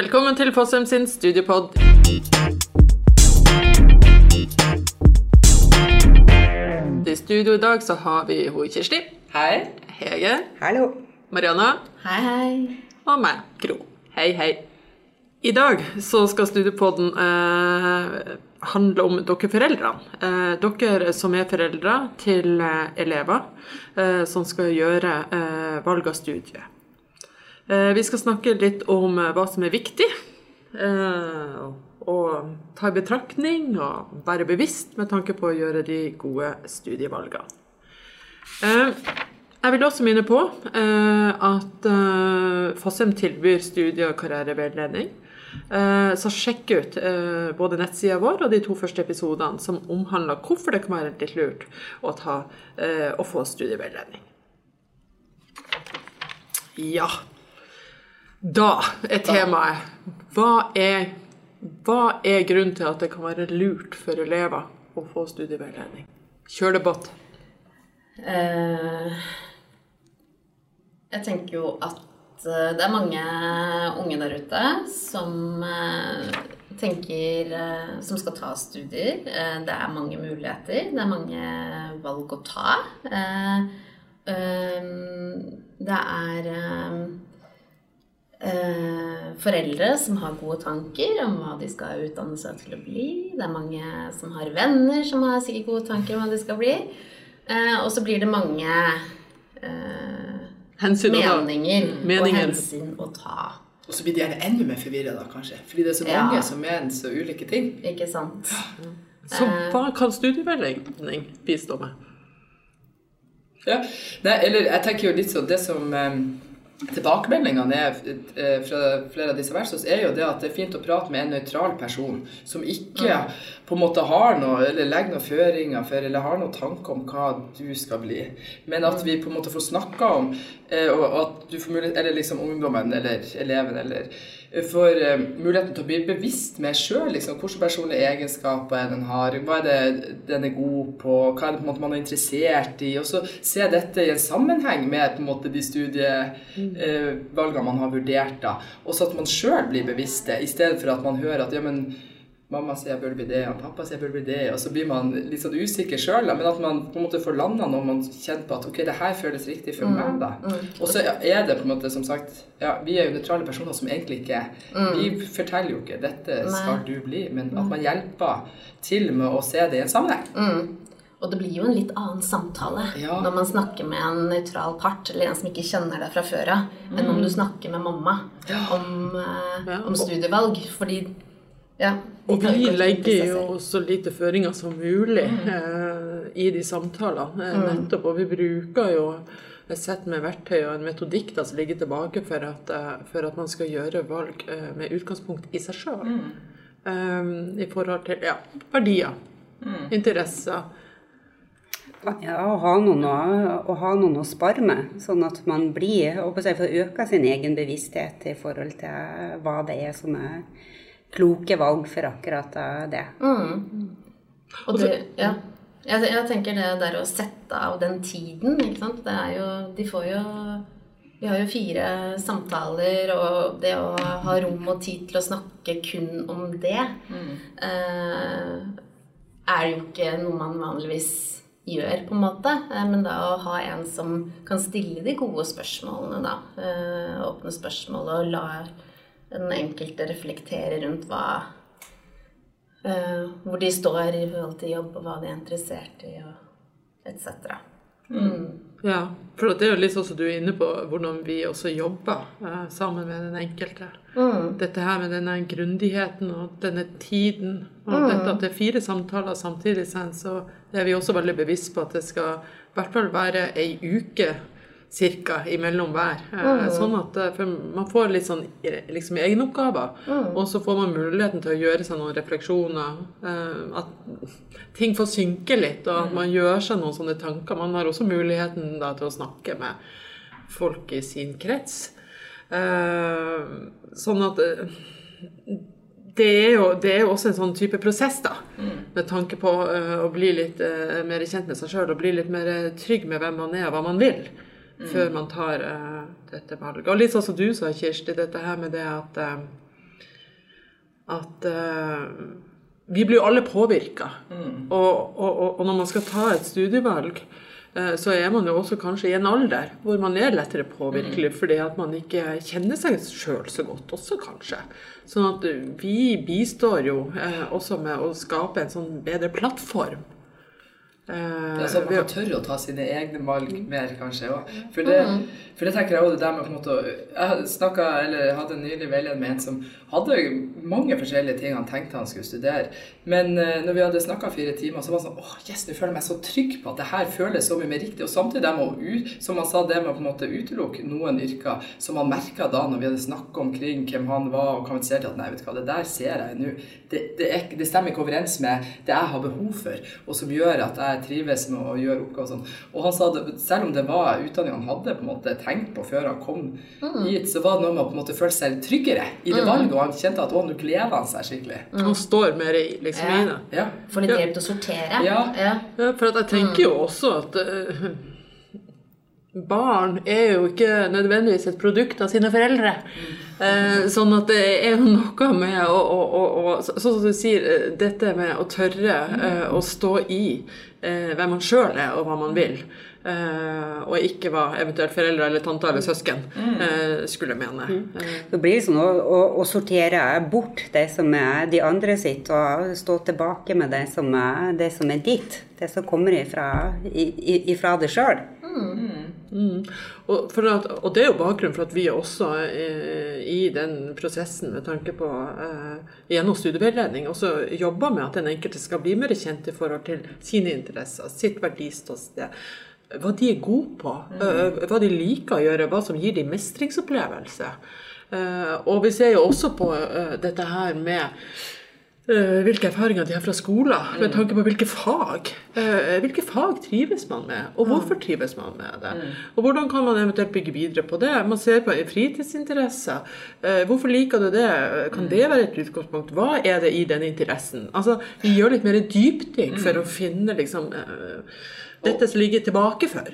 Velkommen til Fossum sin studiopod. I studio i dag så har vi ho Kirsti, Hei. Hege, Hallo. Mariana Hei, hei. og meg, Gro. Hei, hei. I dag så skal studiopoden eh, handle om dere foreldrene. Eh, dere som er foreldre til eh, elever eh, som skal gjøre eh, valg av studie. Eh, vi skal snakke litt om eh, hva som er viktig. å og ta i betraktning og være bevisst med tanke på å gjøre de gode studievalgene. Eh, jeg vil også minne på eh, at eh, Fossum tilbyr studie- og karriereveiledning. Eh, så sjekk ut eh, både nettsida vår og de to første episodene som omhandler hvorfor det kan være litt lurt å, ta, eh, å få studieveiledning. Ja. Da er temaet hva er, hva er grunnen til at det kan være lurt for elever å få studieveiledning? Kjør debatt. Eh, jeg tenker jo at eh, det er mange unge der ute som eh, tenker eh, Som skal ta studier. Det er mange muligheter. Det er mange valg å ta. Det er eh, eh, foreldre som har gode tanker om hva de skal utdanne seg til å bli. Det er mange som har venner som har sikkert gode tanker om hva de skal bli. Eh, og så blir det mange eh, Hensyn meninger, Meninger. og hensyn å ta. Og så blir de gjerne enda mer forvirra, da, kanskje. Fordi det er så Ja. mange som mener så ulike ting. Ikke sant? Så hva kan studieveiledning bistå med? Ja. Nei, eller jeg tenker jo litt sånn Det som eh, Tilbakemeldingene er eh, fra flere av disse versene, er jo det at det er fint å prate med en nøytral person som ikke på en måte har noe, eller legger noen føringer for, eller har noen tanker om hva du skal bli. Men at vi på en måte får snakka om, eh, og at du får mulighet, eller liksom ungdommen eller eleven eller får eh, muligheten til å bli bevisst med sjøl. Liksom, hvilke personlige egenskaper er den har, hva er det den er god på, hva er det måte man er interessert i. Og så se dette i en sammenheng med på en måte de studievalgene man har vurdert. da, Og så at man sjøl blir bevisste, i stedet for at man hører at ja, men mamma sier jeg burde bli det, og pappa sier jeg burde bli det, og så blir man litt sånn usikker sjøl, men at man på en måte får landa når man kjenner på at ok, det her føles riktig for meg, da. Og så er det på en måte, som sagt, ja, vi er jo nøytrale personer som egentlig ikke Vi forteller jo ikke 'dette skal du bli', men at man hjelper til med å se det i en sammenheng. Mm. Og det blir jo en litt annen samtale Ja. når man snakker med en nøytral part, eller en som ikke kjenner deg fra før av, enn om du snakker med mamma om, eh, Ja, om og- studievalg. Fordi ja, Og vi legger jo så lite føringer som mulig eh, i de samtalene. Eh, nettopp, Og vi bruker jo et sett med verktøy og en metodikk da, som ligger tilbake for at, eh, for at man skal gjøre valg eh, med utgangspunkt i seg sjøl. I forhold til ja, verdier, interesser. Ja, å ha noen å, å, ha noen å spare med, sånn at man blir og får øka sin egen bevissthet i forhold til hva det er som er kloke valg for akkurat det. Og du, ja. Jeg, jeg tenker det der å sette av den tiden, ikke sant. Det er jo De får jo Vi har jo fire samtaler, og det å ha rom og tid til å snakke kun om det, eh, er jo ikke noe man vanligvis gjør, på en måte. Eh, men da å ha en som kan stille de gode spørsmålene, da. Eh, åpne spørsmål og la den enkelte reflekterer rundt hva uh, hvor de står i forhold til jobb, og hva de er interessert i, og etc. Ja, for det er jo litt sånn som du er inne på, hvordan vi også jobber uh, sammen med den enkelte. Dette her med denne grundigheten og denne tiden. Og dette at det er fire samtaler samtidig, sen, så er vi også veldig bevisst på at det skal i hvert fall være ei uke cirka imellom hver. Mm. Sånn at eh, man får litt sånn eh, liksom egenoppgaver. Og så får man muligheten til å gjøre seg noen refleksjoner. eh, At ting får synke litt, og at man gjør seg noen sånne tanker. Man har også muligheten da til å snakke med folk i sin krets. Eh, Sånn at eh, det er, jo, det er jo også en sånn type prosess, da. Med tanke på eh, å bli litt eh, mer kjent med seg sjøl og bli litt mer eh, trygg med hvem man er og hva man vil. Før man tar uh, dette valget. Og litt sånn som du sa, Kirsti, dette her med det at eh, at uh, vi blir jo alle påvirka. Mm. Og, og, og, når man skal ta et studievalg, så er man jo også kanskje i en alder hvor man er lettere påvirkelig mm. fordi at man ikke kjenner seg sjøl så godt også, kanskje. Sånn at vi bistår jo også med å skape en sånn bedre plattform det er sånn at man tørre å ta sine egne valg mer, kanskje. For det, mm. for det tenker jeg også det der med på en måte Jeg snakket, eller hadde en nylig veileder med en som hadde mange forskjellige ting han tenkte han skulle studere. Men uh, når vi hadde snakka fire timer, så var han sånn åh, yes, nå føler jeg meg så trygg på at det her føles så mye mer riktig. Og samtidig det med å, som han sa, det med å på en måte utelukke noen yrker som han merka da når vi hadde snakka omkring hvem han var, og kommuniserte at nei, vet du hva, det der ser jeg nå. Det, det, det stemmer ikke overens med det jeg har behov for, og som gjør at jeg trives med å gjøre oppgaver og sånn. Og han sa at selv om det var utdanning han hadde på en måte tenkt på før han kom mm. hit, så var det noe med å på en måte føle seg tryggere i det mm. valget, og han kjente at å, nå gleder han seg skikkelig. Mm. Han står mer i liksom ja. i det. Ja. Får litt hjelp til å sortere. Ja. ja. for at jeg tenker jo også at uh, barn er jo ikke nødvendigvis et produkt av sine foreldre. Eh, sånn at det er jo noe med å, å, å, å Sånn som du sier, eh, dette med å tørre eh, å stå i eh, hvem man sjøl er, og hva man vil. Eh, og ikke hva eventuelt foreldre eller tante eller søsken mm. eh, skulle mene. Mm. Det blir sånn å, å, sortere bort det som er de andre sitt, og stå tilbake med det som er, det som er ditt. Det som kommer ifra, ifra det sjøl. Mm. Og, at, og, det er jo bakgrunnen for at vi også eh, i den prosessen med tanke på eh, gjennom studieveiledning også jobber med at den enkelte skal bli mer kjent i forhold til sine interesser, sitt verdiståsted. Hva de er gode på, mm. eh, hva de liker å gjøre, hva som gir dem mestringsopplevelse. Eh, og vi ser jo også på eh, dette her med hvilke erfaringer de har fra skoler, med mm. tanke på hvilke fag. Eh, hvilke fag trives man med, og hvorfor mm. trives man med det? Mm. Og hvordan kan man eventuelt bygge videre på det? Man ser på fritidsinteresser. Eh, hvorfor liker du det? Kan det være et utgangspunkt? Hva er det i den interessen? Altså, Vi gjør litt mer dypdykk for å finne liksom dette som ligger tilbake for.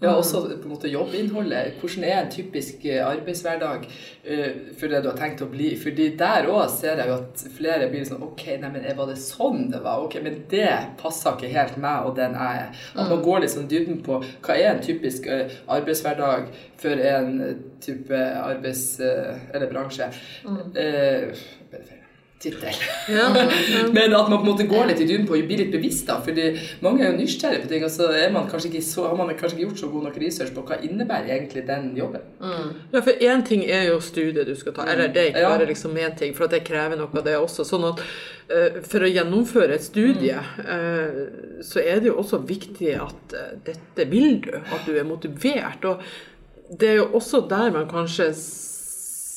Ja, også på en måte jobbinnholdet. Hvordan er en typisk eh, arbeidshverdag uh, for det du har tenkt å bli? Fordi der òg ser jeg jo at flere blir sånn Ok, nei, men var det sånn det var? Ok, Men det passer ikke helt meg og den jeg er. At man mm. går litt sånn dybden på hva er en typisk uh, arbeidshverdag for en type arbeids... Eller bransje. Mm tittel. Ja. Men at man på en måte går litt i dybden på og blir litt bevisst. da, fordi Mange er jo nysgjerrige på ting, og så er man ikke så, har man kanskje ikke gjort så god nok research på hva innebærer egentlig den jobben. Mm. Ja, for én ting er jo studiet du skal ta, eller det er ikke bare liksom én ting, for det krever noe av det også. sånn at uh, For å gjennomføre et studie uh, så er det jo også viktig at uh, dette vil du, at du er motivert. og det er jo også der man kanskje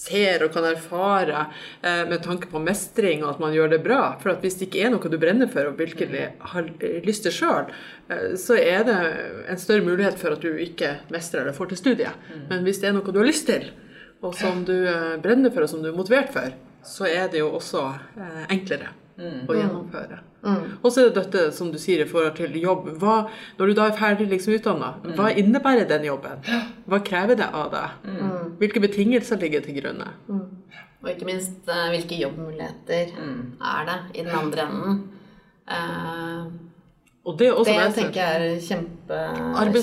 ser og kan erfare eh, med tanke på mestring og at man gjør det bra. For hvis det ikke er noe du brenner for og virkelig har lyst til sjøl, eh, så er det en større mulighet for at du ikke mestrer eller får til studiet. Mm. Men hvis det er noe du har lyst til, og som du eh, brenner for og som du er motivert for, så er det jo også enklere mm. å gjennomføre. Mm. Og så er det dette som du sier i forhold til jobb. Hva, når du da er ferdig liksom utdanna, mm. hva innebærer den jobben? Hva krever det av deg? Mm. Hvilke betingelser ligger til grunne? Mm. Og ikke minst uh, hvilke jobbmuligheter mm. er det i den andre enden? Uh, og det, det jeg tenker jeg er kjempe,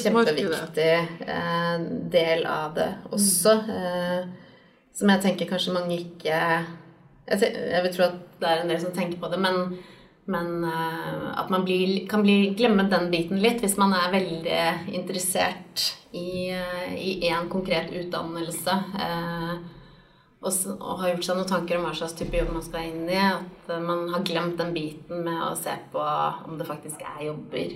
kjempeviktig uh, del av det også. som jeg tenker kanskje mange ikke jeg, jeg vil tro at det er en del som tenker på det, men, men uh, at man blir, kan bli, glemme den biten litt hvis man er veldig interessert i én uh, konkret utdannelse. Uh, og, og, har gjort seg noen tanker om hva slags type jobb man skal inn i. At man har glemt den biten med å se på om det faktisk er jobber.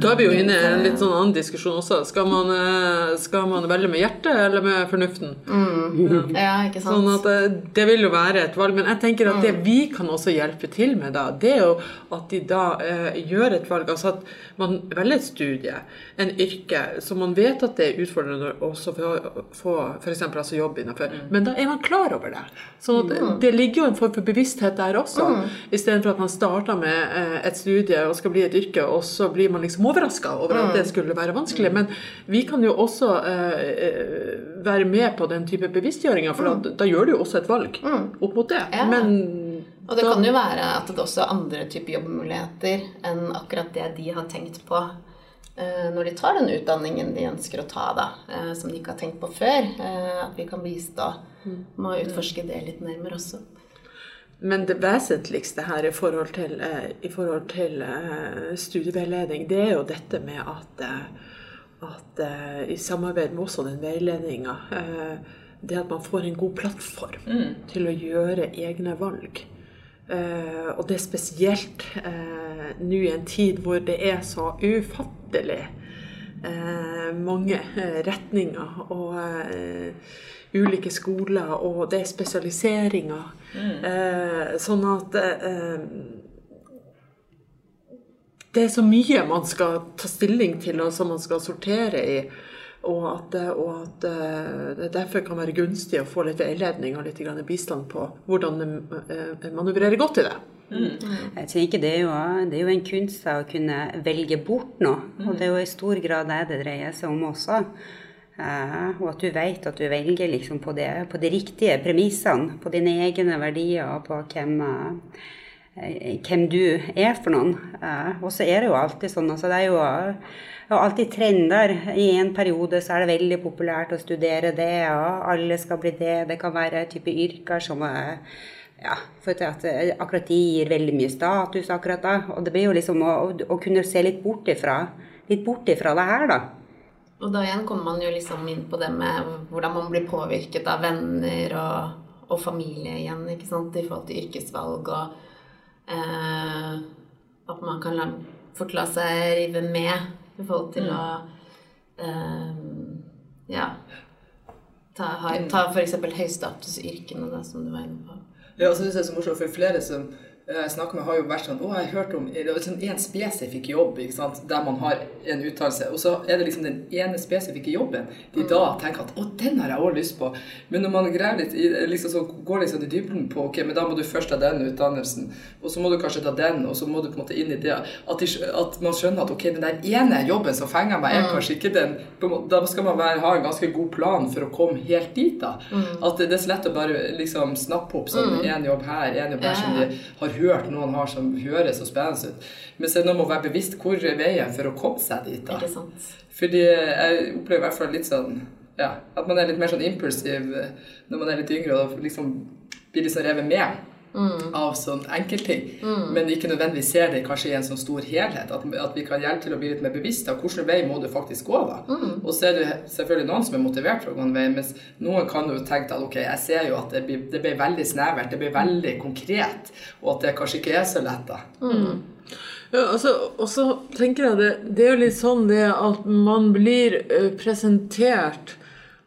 Da er vi jo inne i en litt sånn annen diskusjon også. Skal man, eh, skal man velge med hjertet eller med fornuften? Mm. Ja, ikke sant. Sånn at eh, Det vil jo være et valg. Men jeg tenker at det mm. vi kan også hjelpe til med, da, det er jo at de da eh, gjør et valg. Altså at man velger et studie, en yrke, som man vet at det er utfordrende også for å få f.eks. Altså jobb innenfor. Mm. Men da er man klar over det. Sånn at mm. det ligger jo en form for bevissthet der også. Mm. Istedenfor at man starter med eh, et studie og skal bli et yrke, og så blir man liksom overraska over at det skulle være vanskelig. Men vi kan jo også eh, være med på den type bevisstgjøringer, for da, da gjør du jo også et valg opp mot det. Ja. Men Og det da- kan jo være at det også er andre typer jobbmuligheter enn akkurat det de har tenkt på eh, når de tar den utdanningen de ønsker å ta, da, eh, som de ikke har tenkt på før. Eh, At vi kan bistå med å utforske det litt nærmere også. Men det vesentligste her i forhold til, eh, i forhold til eh, studieveiledning, det er jo dette med at, eh, at i samarbeid med også den veiledninga Det at man får en god plattform til å gjøre egne valg. Uh, og det er spesielt uh, nå i en tid hvor det er så ufattelig uh, mange retninger og ulike skoler, og det er spesialiseringer. Eh, sånn at eh, det er så mye man skal ta stilling til, og som man skal sortere i. Og at, og at eh, det derfor kan være gunstig å få litt veiledning og litt bistand på hvordan eh, manøvrere godt i det. Jeg tenker det er, jo, det er jo en kunst å kunne velge bort noe. Og det er jo i stor grad det det dreier seg om også. Eh, og at du vet at du velger liksom på, det, på de riktige premissene. På dine egne verdier og på hvem, eh, hvem du er for noen. Eh, og så er det jo alltid sånn. Altså det er jo alltid trender. I en periode så er det veldig populært å studere det, og alle skal bli det. Det kan være type yrker som er ja, for at eh, akkurat de gir veldig mye status akkurat da. Og det blir jo liksom å, å kunne se litt bort ifra, litt bort ifra det her, da. Og da igjen kommer man jo liksom inn på det med hvordan man blir påvirket av venner og, og familie igjen, ikke sant, i forhold til yrkesvalg og eh, At man kan la, fort la seg rive med i forhold til å eh, Ja. Ta, ha, ta f.eks. høystatusyrkene, da, som du var inne på. Ja, og så synes jeg så morsomt, for flere som jeg snakker med, har jo vært sånn Å, jeg har hørt om sånn en spesifikk jobb ikke sant, der man har en uttalelse, og så er det liksom den ene spesifikke jobben. De da tenker at Å, den har jeg også lyst på. Men når man graver litt liksom så går liksom i dybden på Ok, men da må du først ta den utdannelsen, og så må du kanskje ta den, og så må du på en måte inn i det. At, de, at man skjønner at ok, den der ene jobben som fenger meg, er kanskje ikke den. Måte, Da skal man være, ha en ganske god plan for å komme helt dit, da. At det, det er så lett å bare liksom snappe opp sånn en jobb her, en jobb her, som de har hørt noen har som høres så spennende ut. Men så er det noe med å være bevisst hvor er veien for å komme seg dit. da. Ikke sant? Fordi jeg opplever i hvert fall litt sånn ja, at man er litt mer sånn impulsiv eh, når man er litt yngre og liksom blir litt sånn revet med av sånn enkeltting. Men ikke nødvendigvis ser det kanskje i en sånn stor helhet. At, at vi kan hjelpe til å bli litt mer bevisste av hvilken vei må du faktisk gå. da. Og så er det selvfølgelig noen som er motivert for å gå en vei, mens noen kan jo tenke at ok, jeg ser jo at det blir, det blir veldig snevert, det blir veldig konkret, og at det kanskje ikke er så lett. da. Ja, altså, og så tenker jeg det, det er jo litt sånn det at man blir eh, presentert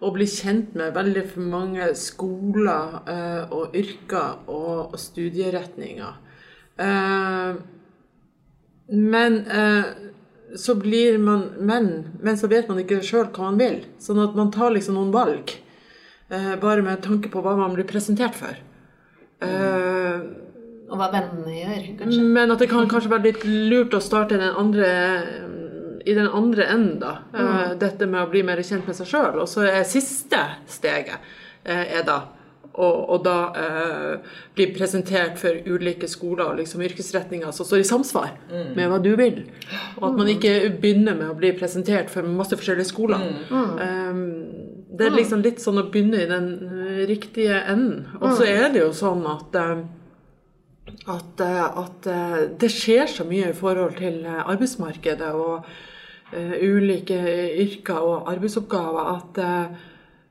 og bli kjent med veldig for mange skoler eh, og yrker og, og studieretninger. Eh, men eh, så blir man Men, men så vet man ikke sjøl hva man vil. Sånn at man tar liksom noen valg eh, bare med tanke på hva man blir presentert for. Eh, Og hva vennene gjør, kanskje. men at det kan kanskje være litt lurt å starte den andre, i den andre enden, da. Eh, Dette med å bli mer kjent med seg sjøl. Og så er siste steget eh, er da å og da eh, bli presentert for ulike skoler og liksom yrkesretninger som står i samsvar med hva du vil. Og at man ikke begynner med å bli presentert for masse forskjellige skoler. Eh, det er liksom litt sånn å begynne i den riktige enden. Og så er det jo sånn at at, at det skjer så mye i forhold til arbeidsmarkedet og ulike yrker og arbeidsoppgaver at eh,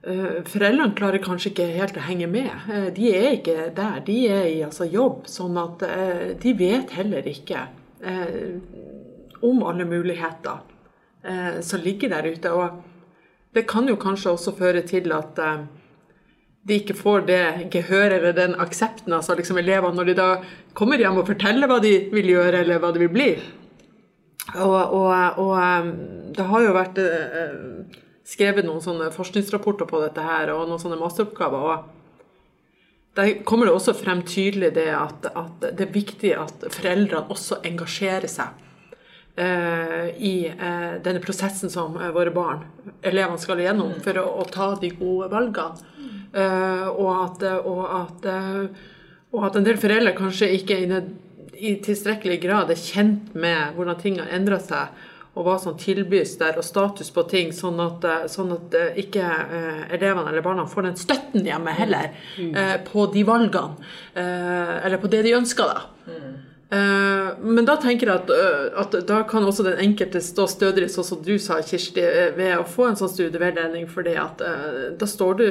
eh, foreldrene klarer kanskje ikke helt å henge med. Eh, de er ikke der. De er i altså, jobb, sånn at eh, de vet heller ikke eh, om alle muligheter eh, som ligger der ute. Og det kan jo kanskje også føre til at eh, de ikke får det gehøret eller den aksepten, altså liksom elevene, når de da kommer hjem og forteller hva de vil gjøre eller hva de vil bli. Og, og, og um, det har jo vært eh, skrevet noen sånne forskningsrapporter på dette her, og noen sånne masteroppgaver. og Der kommer det også frem tydelig det at, at det er viktig at foreldrene også engasjerer seg uh, i uh, denne prosessen som uh, våre barn, elevene, skal igjennom for å, å ta de gode valgene. Eh, og, at, og, at, og, at, en del foreldre kanskje ikke i, i tilstrekkelig grad er kjent med hvordan ting har endra seg og hva som tilbys der, og status på ting, sånn at, sånn at ikke eh, elevene eller barna får den støtten hjemme heller mm. eh, på de valgene, eh, eller på det de ønsker, da. Mm. Eh, men da tenker jeg at, eh, at, da kan også den enkelte stå stødigere, sånn som du sa, Kirsti, eh, ved å få en sånn studieveiledning, fordi at da står du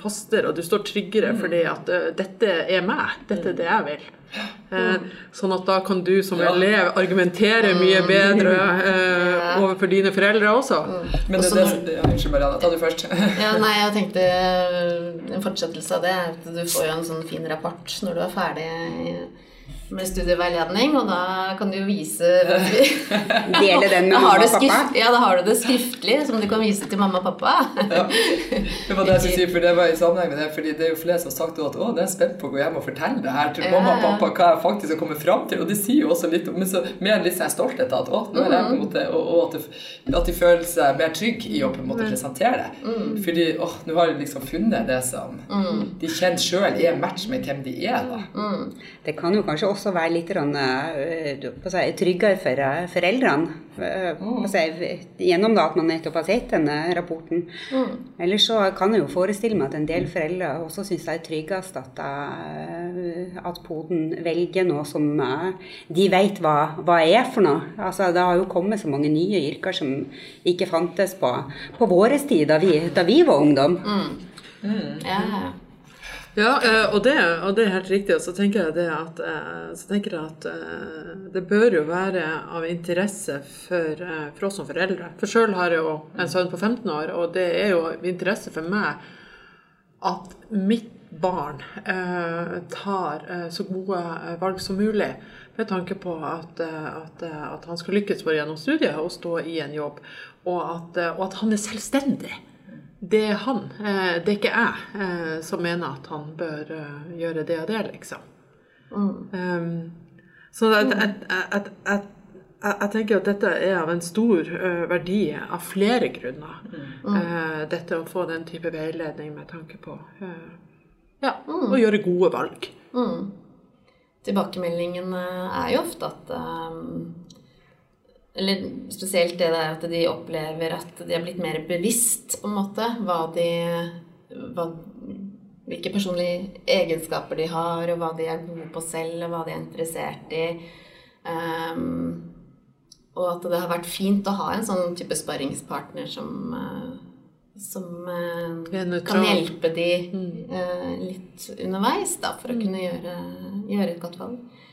fastere, og du står tryggere mm. fordi at dette er meg, dette er det jeg vil. Mm. Sånn at da kan du som elev argumentere mye bedre bedre overfor dine foreldre også. Men det, det, det, Unnskyld, Marianne. Ta du først. ja, nei, jeg tenkte En fortsettelse av det er at du får jo en sånn fin rapport når du er ferdig med studieveiledning, og da kan du jo vise Dele den med mamma og pappa? Ja, da har du det skriftlig, som du kan vise til mamma og pappa. ja. Det var det jeg skulle si, for det var i sammenheng med det, fordi det er jo flere som har sagt at å, det er spent på å gå hjem og fortelle det her til mamma og pappa, hva jeg faktisk har kommet fram til. Og det sier jo også litt men så, mer litt sånn stolthet at å, nå er jeg på en mm. måte, og, og at, det, at, de føler seg mer trygge i å på en måte mm. presentere det. Mm. Fordi å, nå har de liksom funnet det som mm. de kjenner sjøl er match med hvem de er, da. Mm. Det kan jo kanskje også også være litt uh, si, tryggere for uh, foreldrene. Uh, si, gjennom da at man nettopp har sett denne rapporten. Mm. Ellers så kan jeg jo forestille meg at en del foreldre også syns det er tryggest at, at poden velger noe som de vet hva, hva er for noe. Altså, det har jo kommet så mange nye yrker som ikke fantes på, på vår tid, da vi, da vi var ungdom. Mm. Mm. Ja. Ja, eh, og det, og det, er helt riktig. Og så tenker jeg, det at, eh, jeg at eh, det bør jo være av interesse for, for oss som foreldre. For sjøl har jeg jo en sønn på 15 år, og det er jo interesse for meg at mitt barn tar så gode valg som mulig. Med tanke på at, at, at han skal lykkes for gjennom studiet og stå i en jobb. Og at, og at han er selvstendig det er han, eh, det er ikke jeg, eh, som mener at han bør eh, gjøre det og det, liksom. Mm. Um, så jeg, jeg, jeg, jeg, tenker at dette er av en stor verdi av flere grunner. Mm. dette å få den type veiledning med tanke på ja, mm. å gjøre gode valg. Mm. Tilbakemeldingen er jo ofte at um, eller spesielt det der at de opplever at de har blitt mer bevisst på en måte hva de hva, Hvilke personlige egenskaper de har, og hva de er gode på selv, og hva de er interessert i. Um, og at det har vært fint å ha en sånn type sparringspartner som, uh, som uh, kan hjelpe de uh, litt underveis, da, for å mm. kunne gjøre, gjøre et godt valg.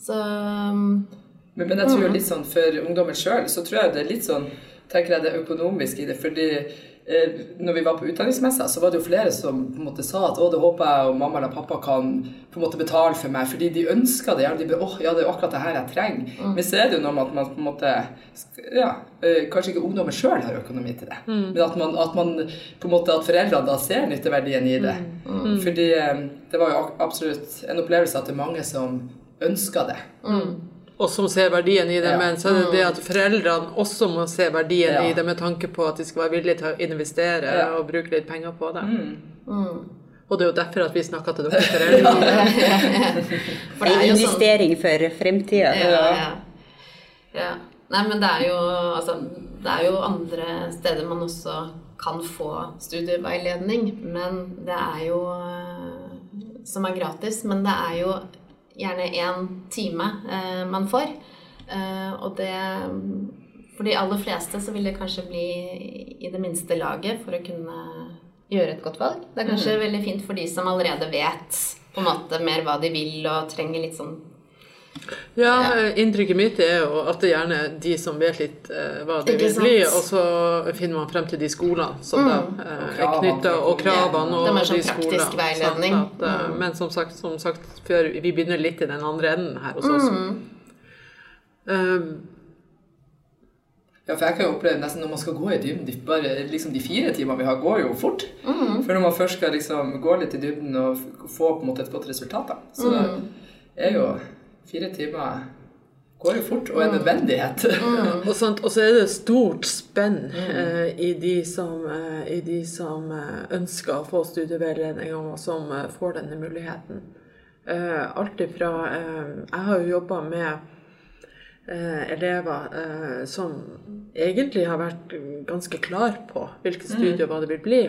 Så um, men, men, jeg tror litt sånn for ungdommen sjøl, så tror jeg det er litt sånn tenker jeg det økonomiske i det. fordi eh, når vi var på utdanningsmessa, så var det jo flere som på en måte sa at å, det håper jeg og mamma eller pappa kan på en måte betale for meg, fordi de ønsker det. De be, åh, ja, det er jo akkurat det her jeg trenger. Mm. Men så er det jo noe med at man på en måte ja, eh, Kanskje ikke ungdommen sjøl har økonomi til det, mm. men at man, at man, på en måte at foreldrene da ser nytteverdien i det. Mm. mm. Fordi eh, det var jo absolutt en opplevelse at det er mange som ønsker det. Mm og som ser verdien i det, ja. men så er det det at foreldrene også må se verdien ja. i det med tanke på at de skal være villige til å investere ja. og bruke litt penger på det. Mm. Mm. Og det er jo derfor at vi snakker til dere foreldre. for det er jo investering sånn... for fremtida. Ja, Nei, men det er, jo, altså, det er jo andre steder man også kan få studieveiledning, men det er jo Som er gratis, men det er jo gjerne én time eh, man får. Eh, og det For de aller fleste så vil det kanskje bli i det minste laget for å kunne gjøre et godt valg. Det er kanskje mm. veldig fint for de som allerede vet på en måte mer hva de vil og trenger litt sånn ja, inntrykket mitt er jo at det gjerne er de som vet litt eh, hva det vil bli, og så finner man frem til de skolene som mm. da eh, er knytta, og kravene og, og sånn de skolene. Veiledning. At, uh, mm. Men som sagt, som sagt, før vi begynner litt i den andre enden her hos oss. Mm. Um, ja, for jeg kan jo oppleve nesten når man skal gå i dybden de, bare, liksom de fire timene vi har, går jo fort. Mm. For når man først skal liksom gå litt i dybden og få på en måte et godt resultat, da. Så mm. det er jo fire timer går jo fort og er nødvendighet. Mm. og, sånt, og, så er det stort spenn mm. eh, i, de som, eh, i, de som, eh, ønsker å få studieveiledning, og som eh, får denne muligheten. Eh, alt ifra eh, Jeg har jo jobba med elever som egentlig har vært ganske klar på hvilke mm. og hva det vil bli.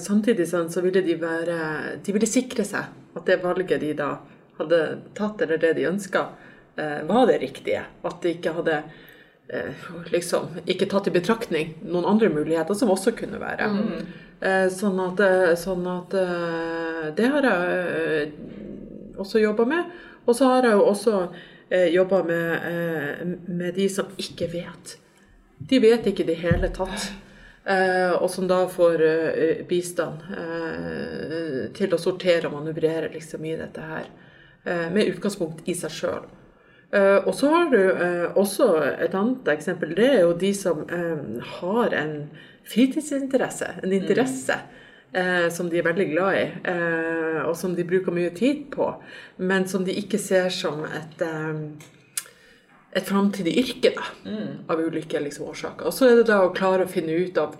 samtidig sånn, så ville de være De ville sikre seg at det valget de da hadde tatt, eller det de ønska, eh, var det riktige. At de ikke hadde eh, liksom ikke tatt i betraktning noen andre muligheter som også kunne være. Mm. Eh, sånn at, sånn at Det har jeg også jobba med. Og så har jeg jo også eh, jobba med, med de som ikke vet. De vet ikke i det hele tatt. Eh, og som da får eh, bistand eh, til å sortere og manøvrere liksom, i dette her. Med utgangspunkt i seg sjøl. Uh, og så har du uh, også et annet eksempel. Det er jo de som har en fritidsinteresse, en interesse. Uh, som de er veldig glad i, og som de bruker mye tid på. Men som de ikke ser som et, et framtidig yrke, da, mm. av ulike liksom, årsaker. Og så er det da å klare å finne ut av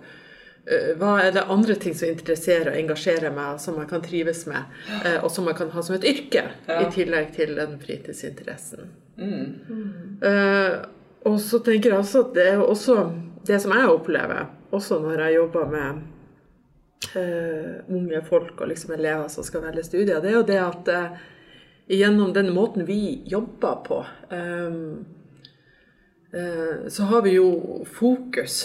hva er det andre ting som interesserer og engasjerer meg, som man kan trives med, og som man kan ha som et yrke, ja. i tillegg til den fritidsinteressen. Mm. Uh, og så tenker jeg også at det er også det som jeg opplever, også når jeg jobber med uh, unge folk og liksom elever som skal velge studier, det er jo det at uh, gjennom den måten vi jobber på um, så har vi jo fokus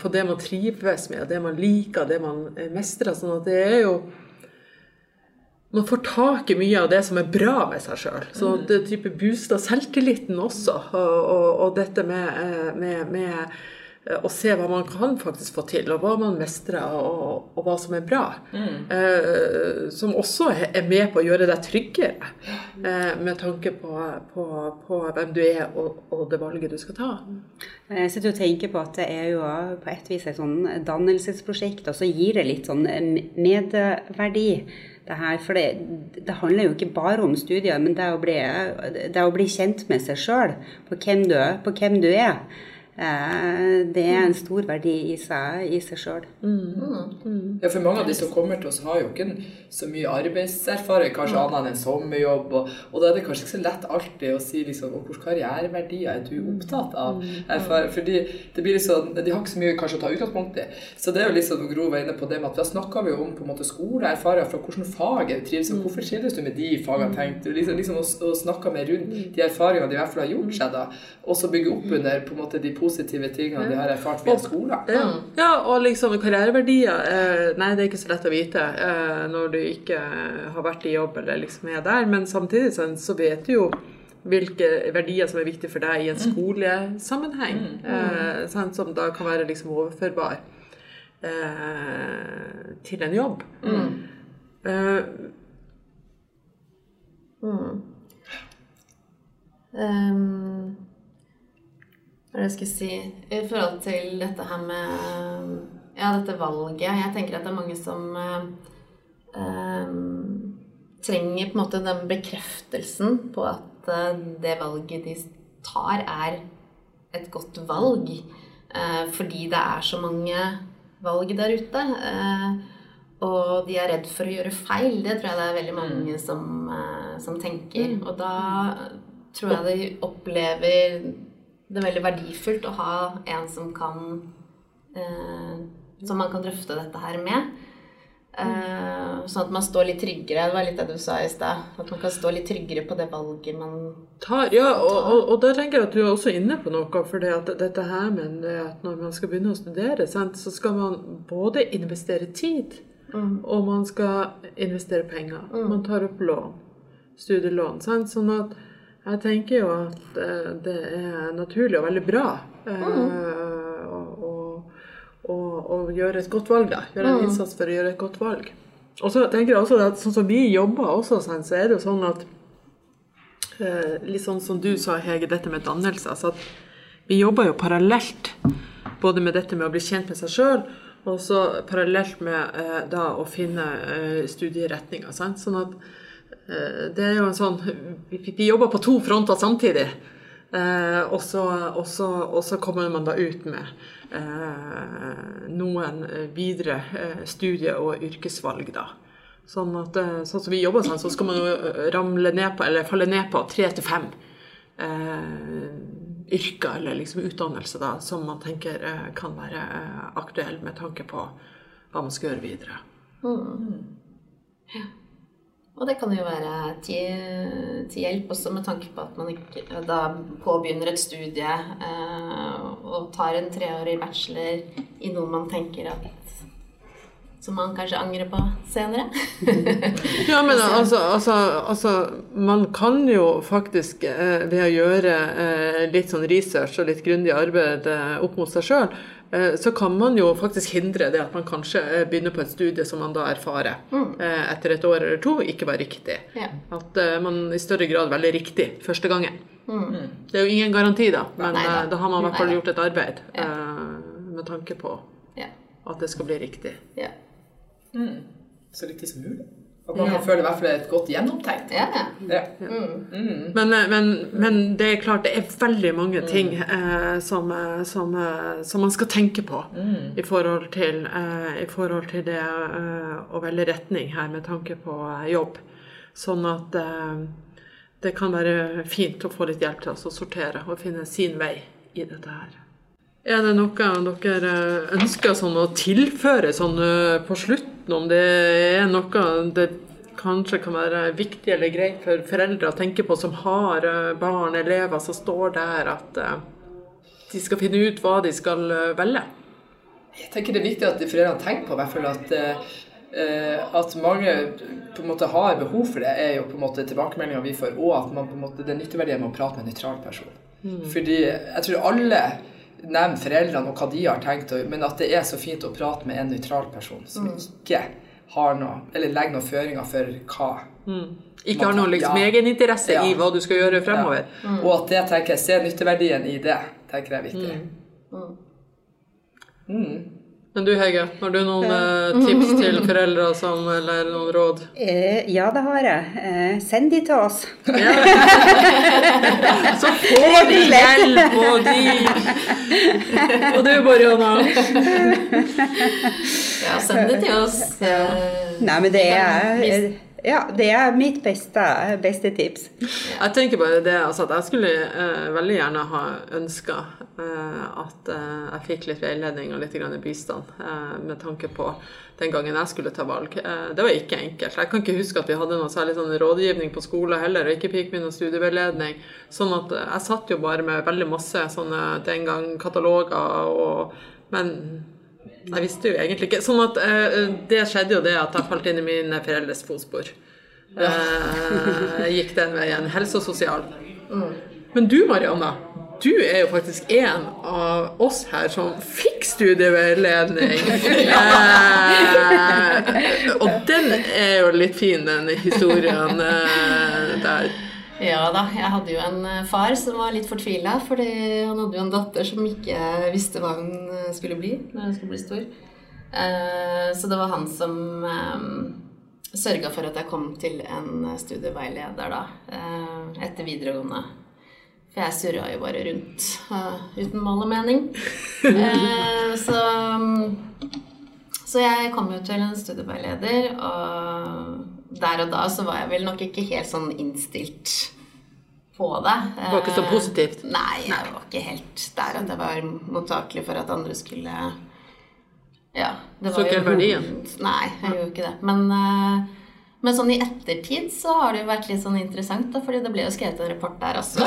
på det man trives med, det man liker, det man mestrer. sånn at det er jo man får tak i mye av det som er bra med seg sjøl. Så mm. det type booster selvtilliten også. Og, og, og dette med, eh, med, med, eh, å se hva man kan faktisk få til, og hva man mestrer, og, og hva som er bra. Mm. Eh, som også er med på å gjøre deg tryggere, eh, med tanke på, på, på, hvem du er og, det valget du skal ta. Jeg sitter og tenker på at det er jo på et vis et sånn dannelsesprosjekt, og så gir det litt sånn medverdi det her. For det, det, handler jo ikke bare om studier, men det er å bli, det er å bli kjent med seg sjøl, på, på, hvem du er. Eh, det er en stor verdi i seg, i seg sjøl. Mm. Mm. Ja, for mange av de som kommer til oss, har jo ikke så mye arbeidserfaring, kanskje mm. annet enn en sommerjobb. Og, og, da er det kanskje ikke så lett alltid å si liksom, hvilke karriereverdier er du opptatt av? Mm. Fordi det blir liksom, De har ikke så mye kanskje å ta utgangspunkt i. Så det er jo liksom Gro var inne på det med at da snakker vi jo om på en måte skole, erfaringer fra hvilke fag du trives og hvorfor skilles du med de fagene, tenkt du liksom, liksom å, å snakke med rundt de erfaringene de i hvert fall har gjort seg, da, og så bygge opp under på en måte de positive positive tingene de har erfart via skolen. Ja. ja, og liksom karriereverdier eh, Nei, det er ikke så lett å vite eh, når du ikke har vært i jobb eller liksom er der. Men samtidig så vet du jo hvilke verdier som er viktige for deg i en mm. skolesammenheng. Mm. Eh, sånn, som da kan være liksom overførbar eh, til en jobb. Mm. Uh, mm. Um, hva er det jeg skulle si I forhold til dette her med Ja, dette valget. Jeg tenker at det er mange som um, trenger på en måte den bekreftelsen på at uh, det valget de tar, er et godt valg. Uh, fordi det er så mange valg der ute. Uh, og de er redd for å gjøre feil. Det tror jeg det er veldig mange mm. som, som tenker. Mm. Og da tror jeg de opplever det er veldig verdifullt å ha en som kan eh, Som man kan drøfte dette her med. Eh, sånn at man står litt tryggere. Det var litt det du sa i stad. At man kan stå litt tryggere på det valget man tar. Ja, og, og, og da tenker jeg at du er også inne på noe. For det at dette her med at når man skal begynne å studere, sant, så skal man både investere tid, mm. og man skal investere penger. Mm. Man tar opp lån. Studielån. Sant? Sånn at jeg tenker jo at eh, det er naturlig og veldig bra mm. å, gjøre et godt valg. da. Gjøre en mm. innsats for å gjøre et godt valg. Og så tenker jeg også at sånn som vi jobber også, så er det jo sånn at eh, Litt sånn som du sa, Hege, dette med dannelse. altså at Vi jobber jo parallelt både med dette med å bli kjent med seg sjøl, og så parallelt med da å finne studieretninger. Sant? Sånn at det er jo en sånn Vi, jobber på to fronter samtidig. Eh, og, så, og, så, og, så, kommer man da ut med eh, noen videre eh, studie- og yrkesvalg, da. Sånn at sånn som vi jobber sånn, så skal man jo ramle ned på, eller falle ned på tre til fem yrker eller liksom utdannelse da, som man tenker kan være aktuell med tanke på hva man skal gjøre videre. Mm. Ja. Og det kan jo være til, til, hjelp også med tanke på at man ikke da påbegynner et studie eh, og tar en treårig bachelor i noe man tenker at som man kanskje angrer på senere. ja, men altså, altså, altså, Man kan jo faktisk eh, ved å gjøre eh, litt sånn research og litt grundig arbeid eh, opp mot seg sjøl, så kan man jo faktisk hindre det at man kanskje eh, begynner på et studie som man da erfarer mm. Eh, etter et år eller to ikke var riktig. Yeah. At man i større grad velger riktig første gangen. Mm. Det er jo ingen garanti, da, men Neida. da har man i hvert fall gjort et arbeid yeah. med tanke på yeah. at det skal bli riktig. Mm. Så riktig som mulig. At man kan føle i hvert fall et godt gjennomtenkt. Ja. ja. Mm. Mm. Men, eh, men, men, det er klart det er veldig mange mm. ting eh, som, eh, som, eh, som, man skal tenke på mm. i, forhold til, eh, i, forhold til, det eh, å velge retning her med tanke på jobb. Sånn at det kan være fint å få litt hjelp til å sortere og finne sin vei i dette her. Er det noe dere ønsker sånn å tilføre sånn på slutten, om det er noe det kanskje kan være viktig eller greit for foreldre å tenke på som har eh, barn, elever som står der, at eh, de skal finne ut hva de skal eh, velge? Jeg tenker det er viktig at foreldrene tenker på hvert fall at, at mange på en måte har behov for det, er jo på en måte tilbakemeldinga vi får, og at man på en måte, det er nytteverdien med å prate med en nøytral person. Mm. Fordi jeg tror alle nevne foreldrene og hva de har tenkt, men at det er så fint å prate med en nøytral person som mm. ikke har noe, eller legger noen føringer for hva. Mm. Ikke har noen liksom, ja. egeninteresse ja. i hva du skal gjøre fremover. Ja. Mm. Og at det tenker jeg, se nytteverdien i det, tenker jeg er viktig. Mm. Men du Hege, har du noen eh, tips til foreldre som, eller noen råd? Eh, ja, det har jeg. Eh, send de til oss. Ja. Så får de hjelp, og de Og du, Mariana? ja, send det til oss. Nei, men det er ja, det er mitt beste, beste tips. Jeg tenker bare det altså, at jeg skulle eh, veldig gjerne ha ønska eh, at eh, jeg fikk litt veiledning og litt bistand eh, med tanke på den gangen jeg skulle ta valg. Eh, det var ikke enkelt. Jeg kan ikke huske at vi hadde noe særlig sånn rådgivning på skolen heller, og ikke fikk vi noe studieveiledning. Sånn at eh, jeg satt jo bare med veldig masse sånne den gang kataloger og Men jeg visste jo egentlig ikke. Sånn at uh, det skjedde jo det at jeg falt inn i mine foreldres fotspor. Uh, gikk den veien. Helse og sosial. Mm. Men du, Marianne, du er jo faktisk en av oss her som fikk studieveiledning. uh, og den er jo litt fin, den historien der. Ja da. Jeg hadde jo en eh, far som var litt fortvila, fordi han hadde jo en datter som ikke visste hva hun eh, skulle bli når hun skulle bli stor. Eh, så det var han som sørga for at jeg kom til en studieveileder da, etter videregående. For jeg surra jo bare rundt uten mål og mening. så, så jeg kom jo til en studieveileder, og der og da så var jeg vel nok ikke helt sånn innstilt på det. Det var ikke så positivt? Eh, nei, jeg var ikke helt der at jeg var mottakelig for at andre skulle Ja. Det så ikke verdien? Nei, jeg gjorde ikke det. Men, eh, men sånn i ettertid så har det jo vært litt sånn interessant, da, fordi det ble jo skrevet en rapport der også.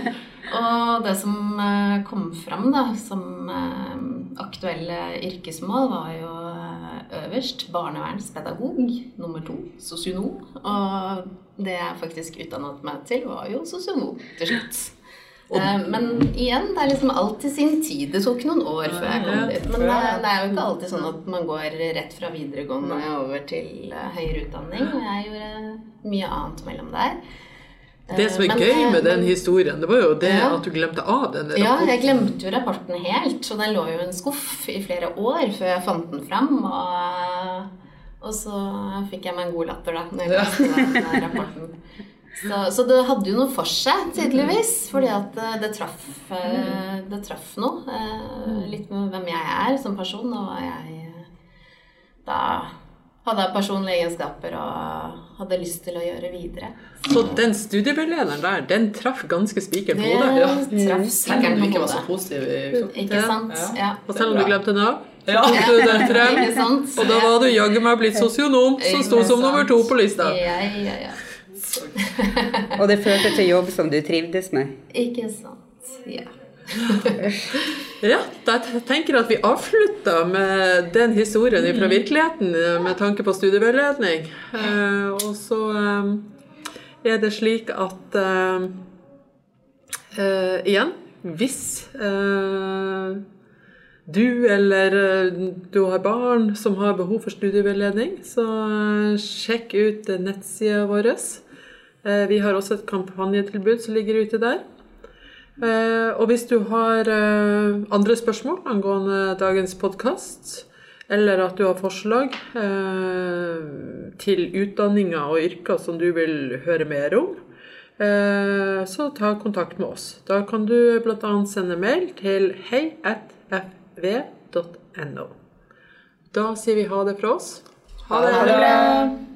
og det som eh, kom fram da, som aktuelle yrkesmål, var jo øverst barnevernspedagog. Nummer to sosionom. Og det jeg faktisk utdannet meg til, var jo sosionom til slutt. Eh, men igjen, det er liksom alltid sin tid. Det tok noen år før jeg kom dit. Men det, er jo ikke alltid sånn at man går rett fra videregående over til eh, høyere utdanning. Og jeg gjorde mye annet mellom der. Det som er men, gøy med den historien, det var jo det ja. at du glemte av den rapporten. Ja, jeg glemte jo rapporten helt. Så den lå jo i en skuff i flere år før jeg fant den fram. Og, Og så fikk jeg meg en god latter da når jeg leste den rapporten. Så, så, det hadde jo noe for seg, tydeligvis. Fordi at eh, det traff, eh, det traff noe. Eh, litt med hvem jeg er som person, og hva jeg da hadde jeg personlige egenskaper og hadde lyst til å gjøre videre. Så, så den studieveilederen der, den traff ganske spikeren på hodet? Ja, traff spikeren på hodet. Ikke sant? Ja. Og selv om du glemte Nav? Ja. tok du den frem, og da var du jaggu meg blitt sosionom, som sto som nummer to på lista. Ja, ja, ja. Og det førte til jobb som du trivdes med? Ikke sant. Ja. ja, jeg tenker at vi avslutter med den historien fra virkeligheten med tanke på studieveiledning. Eh, og så eh, er det slik at eh, igjen, hvis du eller du har barn som har behov for studieveiledning, så sjekk ut nettsida vår. Vi har også et kampanjetilbud som ligger ute der. Eh, og hvis du har eh, andre spørsmål angående dagens podkast, eller at du har forslag eh, til utdanninger og yrker som du vil høre mer om, så ta kontakt med oss. Da kan du bl.a. sende mail til heiatfv.no. Da sier vi ha det fra oss. Ha det. Det.